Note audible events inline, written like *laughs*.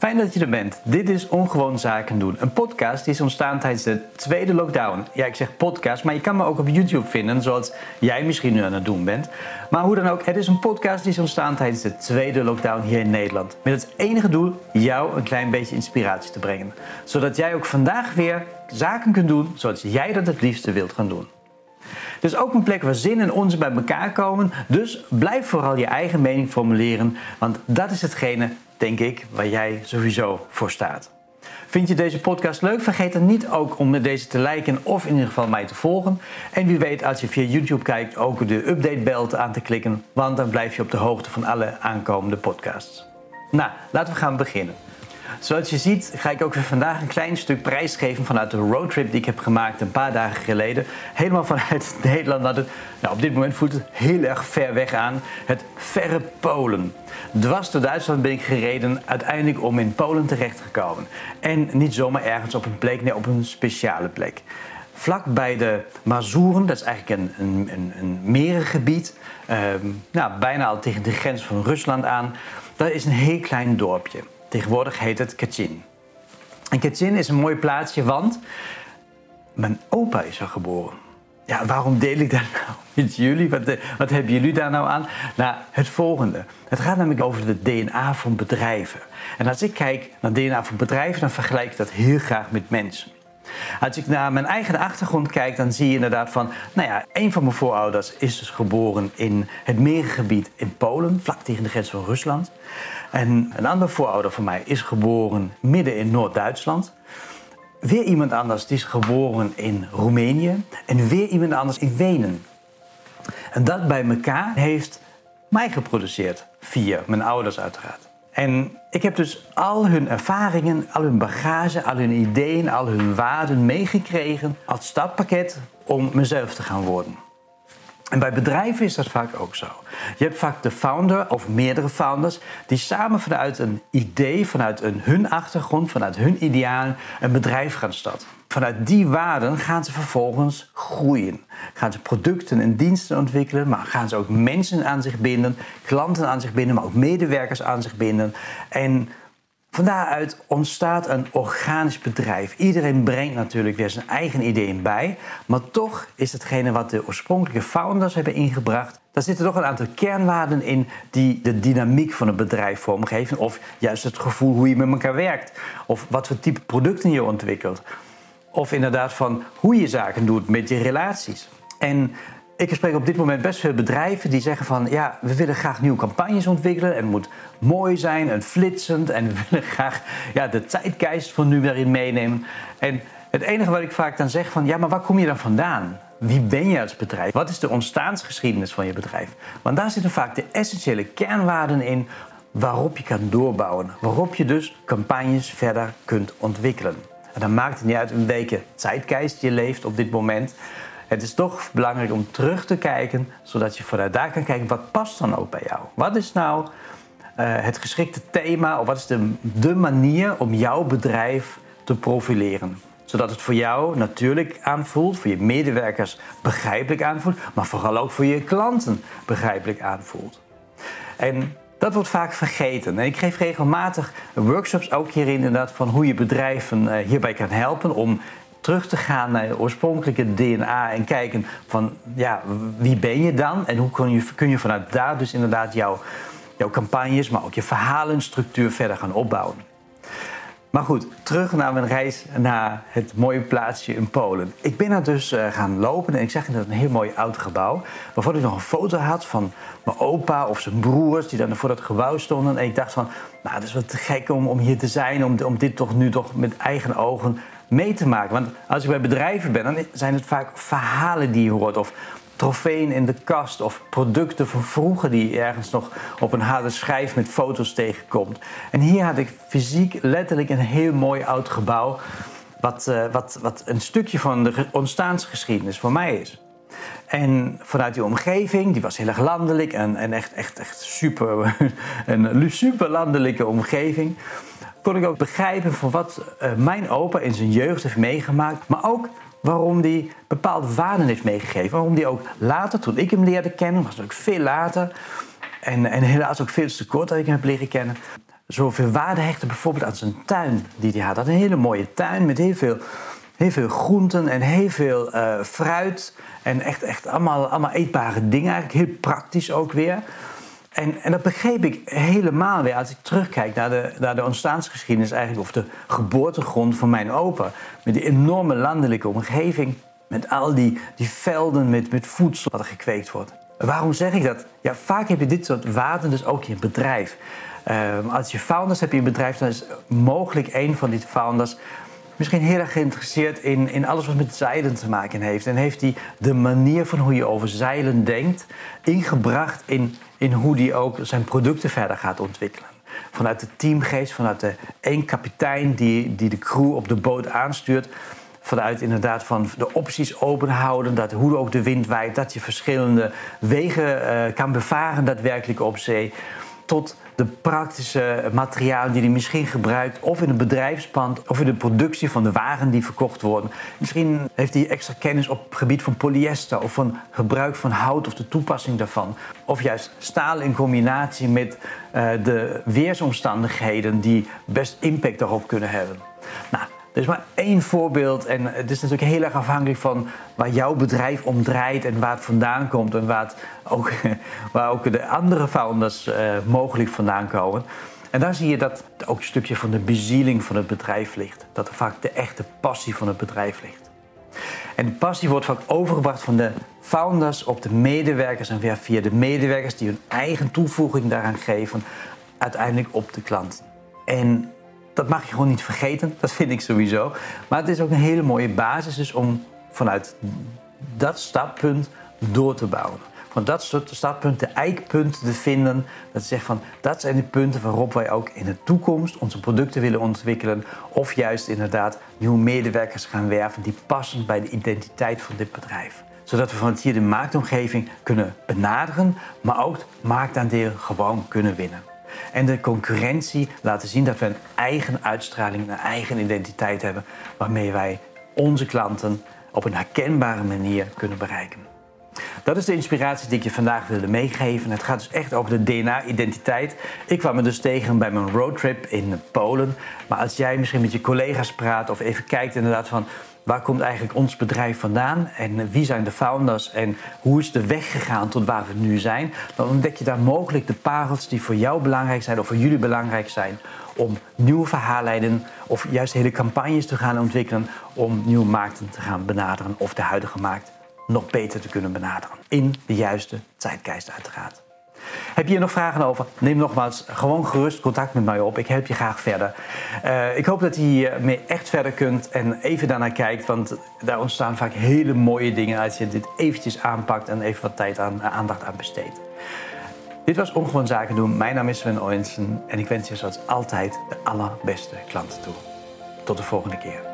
Fijn dat je er bent. Dit is Ongewoon Zaken doen. Een podcast die is ontstaan tijdens de tweede lockdown. Ja, ik zeg podcast, maar je kan me ook op YouTube vinden, zoals jij misschien nu aan het doen bent. Maar hoe dan ook, het is een podcast die is ontstaan tijdens de tweede lockdown hier in Nederland. Met het enige doel jou een klein beetje inspiratie te brengen. Zodat jij ook vandaag weer zaken kunt doen zoals jij dat het liefste wilt gaan doen. Het is ook een plek waar zin en onzin bij elkaar komen. Dus blijf vooral je eigen mening formuleren. Want dat is hetgene, denk ik, waar jij sowieso voor staat. Vind je deze podcast leuk? Vergeet dan niet ook om met deze te liken of in ieder geval mij te volgen. En wie weet, als je via YouTube kijkt, ook de update-bel aan te klikken. Want dan blijf je op de hoogte van alle aankomende podcasts. Nou, laten we gaan beginnen. Zoals je ziet ga ik ook weer vandaag een klein stuk prijsgeven vanuit de roadtrip die ik heb gemaakt een paar dagen geleden. Helemaal vanuit Nederland naar nou op dit moment voelt het heel erg ver weg aan, het verre Polen. Dwars door Duitsland ben ik gereden, uiteindelijk om in Polen terecht te komen. En niet zomaar ergens op een plek, nee op een speciale plek. Vlak bij de Mazuren, dat is eigenlijk een, een, een, een merengebied, ehm, nou, bijna al tegen de grens van Rusland aan. Dat is een heel klein dorpje. Tegenwoordig heet het Kachin. En Kachin is een mooi plaatsje, want mijn opa is er geboren. Ja, waarom deel ik dat *laughs* nou met jullie? Wat, eh, wat hebben jullie daar nou aan? Nou, het volgende. Het gaat namelijk over de DNA van bedrijven. En als ik kijk naar DNA van bedrijven, dan vergelijk ik dat heel graag met mensen. Als ik naar mijn eigen achtergrond kijk, dan zie je inderdaad van... Nou ja, een van mijn voorouders is dus geboren in het meergebied in Polen... vlak tegen de grens van Rusland. En een andere voorouder van mij is geboren midden in Noord-Duitsland. Weer iemand anders die is geboren in Roemenië. En weer iemand anders in Wenen. En dat bij elkaar heeft mij geproduceerd. Via mijn ouders uiteraard. En ik heb dus al hun ervaringen, al hun bagage, al hun ideeën, al hun waarden meegekregen als startpakket om mezelf te gaan worden. En bij bedrijven is dat vaak ook zo. Je hebt vaak de founder of meerdere founders die samen vanuit een idee, vanuit een, hun achtergrond, vanuit hun ideaal een bedrijf gaan starten. Vanuit die waarden gaan ze vervolgens groeien. Gaan ze producten en diensten ontwikkelen, maar gaan ze ook mensen aan zich binden, klanten aan zich binden, maar ook medewerkers aan zich binden. En van daaruit ontstaat een organisch bedrijf. Iedereen brengt natuurlijk weer zijn eigen ideeën bij, maar toch is hetgene wat de oorspronkelijke founders hebben ingebracht, daar zitten toch een aantal kernwaarden in die de dynamiek van een bedrijf vormgeven, of juist het gevoel hoe je met elkaar werkt, of wat voor type producten je ontwikkelt, of inderdaad van hoe je zaken doet met je relaties. En ik spreek op dit moment best veel bedrijven die zeggen van ja, we willen graag nieuwe campagnes ontwikkelen. En het moet mooi zijn en flitsend. En we willen graag ja, de tijdgeest van nu daarin meenemen. En het enige wat ik vaak dan zeg van ja, maar waar kom je dan vandaan? Wie ben je als bedrijf? Wat is de ontstaansgeschiedenis van je bedrijf? Want daar zitten vaak de essentiële kernwaarden in waarop je kan doorbouwen. Waarop je dus campagnes verder kunt ontwikkelen. En dan maakt het niet uit in welke tijdgeest je leeft op dit moment. Het is toch belangrijk om terug te kijken, zodat je vanuit daar kan kijken wat past dan ook bij jou. Wat is nou uh, het geschikte thema of wat is de, de manier om jouw bedrijf te profileren? Zodat het voor jou natuurlijk aanvoelt, voor je medewerkers begrijpelijk aanvoelt, maar vooral ook voor je klanten begrijpelijk aanvoelt. En dat wordt vaak vergeten. En ik geef regelmatig workshops ook hierin inderdaad van hoe je bedrijven uh, hierbij kan helpen om terug te gaan naar je oorspronkelijke DNA en kijken van ja, wie ben je dan en hoe kun je, kun je vanuit daar dus inderdaad jouw, jouw campagnes, maar ook je verhalenstructuur verder gaan opbouwen. Maar goed, terug naar mijn reis naar het mooie plaatsje in Polen. Ik ben er dus uh, gaan lopen en ik zag dat een heel mooi oud gebouw. Waarvan ik nog een foto had van mijn opa of zijn broers die dan voor dat gebouw stonden. En ik dacht van, nou, dat is wat te gek om, om hier te zijn, om, om dit toch nu toch met eigen ogen mee te maken. Want als je bij bedrijven bent, dan zijn het vaak verhalen die je hoort. Of trofeeën in de kast. Of producten van vroeger die je ergens nog op een harde schijf met foto's tegenkomt. En hier had ik fysiek letterlijk een heel mooi oud gebouw. Wat, uh, wat, wat een stukje van de ontstaansgeschiedenis voor mij is. En vanuit die omgeving, die was heel erg landelijk en, en echt, echt, echt super, *laughs* een super landelijke omgeving kon ik ook begrijpen van wat uh, mijn opa in zijn jeugd heeft meegemaakt. Maar ook waarom hij bepaalde waarden heeft meegegeven. Waarom hij ook later, toen ik hem leerde kennen, was het ook veel later. En, en helaas ook veel te kort dat ik hem heb leren kennen. zoveel waarde hechtte bijvoorbeeld aan zijn tuin die hij had. Hij een hele mooie tuin met heel veel, heel veel groenten en heel veel uh, fruit. En echt, echt allemaal, allemaal eetbare dingen, eigenlijk heel praktisch ook weer. En, en dat begreep ik helemaal weer als ik terugkijk naar de, naar de ontstaansgeschiedenis, eigenlijk, of de geboortegrond van mijn opa. Met die enorme landelijke omgeving, met al die, die velden met, met voedsel wat er gekweekt wordt. Waarom zeg ik dat? Ja, vaak heb je dit soort waarden dus ook in je bedrijf. Ehm, als je founders hebt in je bedrijf, dan is mogelijk een van die founders misschien heel erg geïnteresseerd in, in alles wat met zeilen te maken heeft. En heeft hij de manier van hoe je over zeilen denkt ingebracht in, in hoe hij ook zijn producten verder gaat ontwikkelen. Vanuit de teamgeest, vanuit de één kapitein die, die de crew op de boot aanstuurt. Vanuit inderdaad van de opties open houden, dat hoe ook de wind waait, dat je verschillende wegen uh, kan bevaren daadwerkelijk op zee. Tot de praktische materialen die hij misschien gebruikt, of in het bedrijfspand, of in de productie van de waren die verkocht worden. Misschien heeft hij extra kennis op het gebied van polyester of van gebruik van hout of de toepassing daarvan. Of juist staal in combinatie met uh, de weersomstandigheden die best impact daarop kunnen hebben. Nou, er is maar één voorbeeld en het is natuurlijk heel erg afhankelijk van waar jouw bedrijf om draait en waar het vandaan komt en waar, ook, *laughs* waar ook de andere founders uh, mogelijk vandaan komen. En daar zie je dat ook een stukje van de bezieling van het bedrijf ligt. Dat er vaak de echte passie van het bedrijf ligt. En die passie wordt vaak overgebracht van de founders op de medewerkers en via de medewerkers die hun eigen toevoeging daaraan geven, uiteindelijk op de klant. En dat mag je gewoon niet vergeten, dat vind ik sowieso. Maar het is ook een hele mooie basis dus om vanuit dat startpunt door te bouwen. Van dat soort startpunten, de eikpunten te vinden. Dat zegt van dat zijn de punten waarop wij ook in de toekomst onze producten willen ontwikkelen. Of juist inderdaad nieuwe medewerkers gaan werven die passen bij de identiteit van dit bedrijf. Zodat we vanuit hier de marktomgeving kunnen benaderen, maar ook marktaandeel gewoon kunnen winnen. En de concurrentie laten zien dat we een eigen uitstraling, een eigen identiteit hebben, waarmee wij onze klanten op een herkenbare manier kunnen bereiken. Dat is de inspiratie die ik je vandaag wilde meegeven. Het gaat dus echt over de DNA-identiteit. Ik kwam me dus tegen bij mijn roadtrip in Polen. Maar als jij misschien met je collega's praat of even kijkt inderdaad van waar komt eigenlijk ons bedrijf vandaan en wie zijn de founders en hoe is de weg gegaan tot waar we nu zijn, dan ontdek je daar mogelijk de parels die voor jou belangrijk zijn of voor jullie belangrijk zijn om nieuwe verhaallijnen of juist hele campagnes te gaan ontwikkelen om nieuwe markten te gaan benaderen of de huidige markt nog beter te kunnen benaderen. In de juiste tijdgeest uiteraard. Heb je hier nog vragen over? Neem nogmaals gewoon gerust contact met mij op. Ik help je graag verder. Uh, ik hoop dat je hiermee echt verder kunt en even daarnaar kijkt. Want daar ontstaan vaak hele mooie dingen als je dit eventjes aanpakt en even wat tijd aan, aandacht aan besteedt. Dit was Ongewoon Zaken doen. Mijn naam is Sven Oyensen en ik wens je zoals altijd de allerbeste klanten toe. Tot de volgende keer.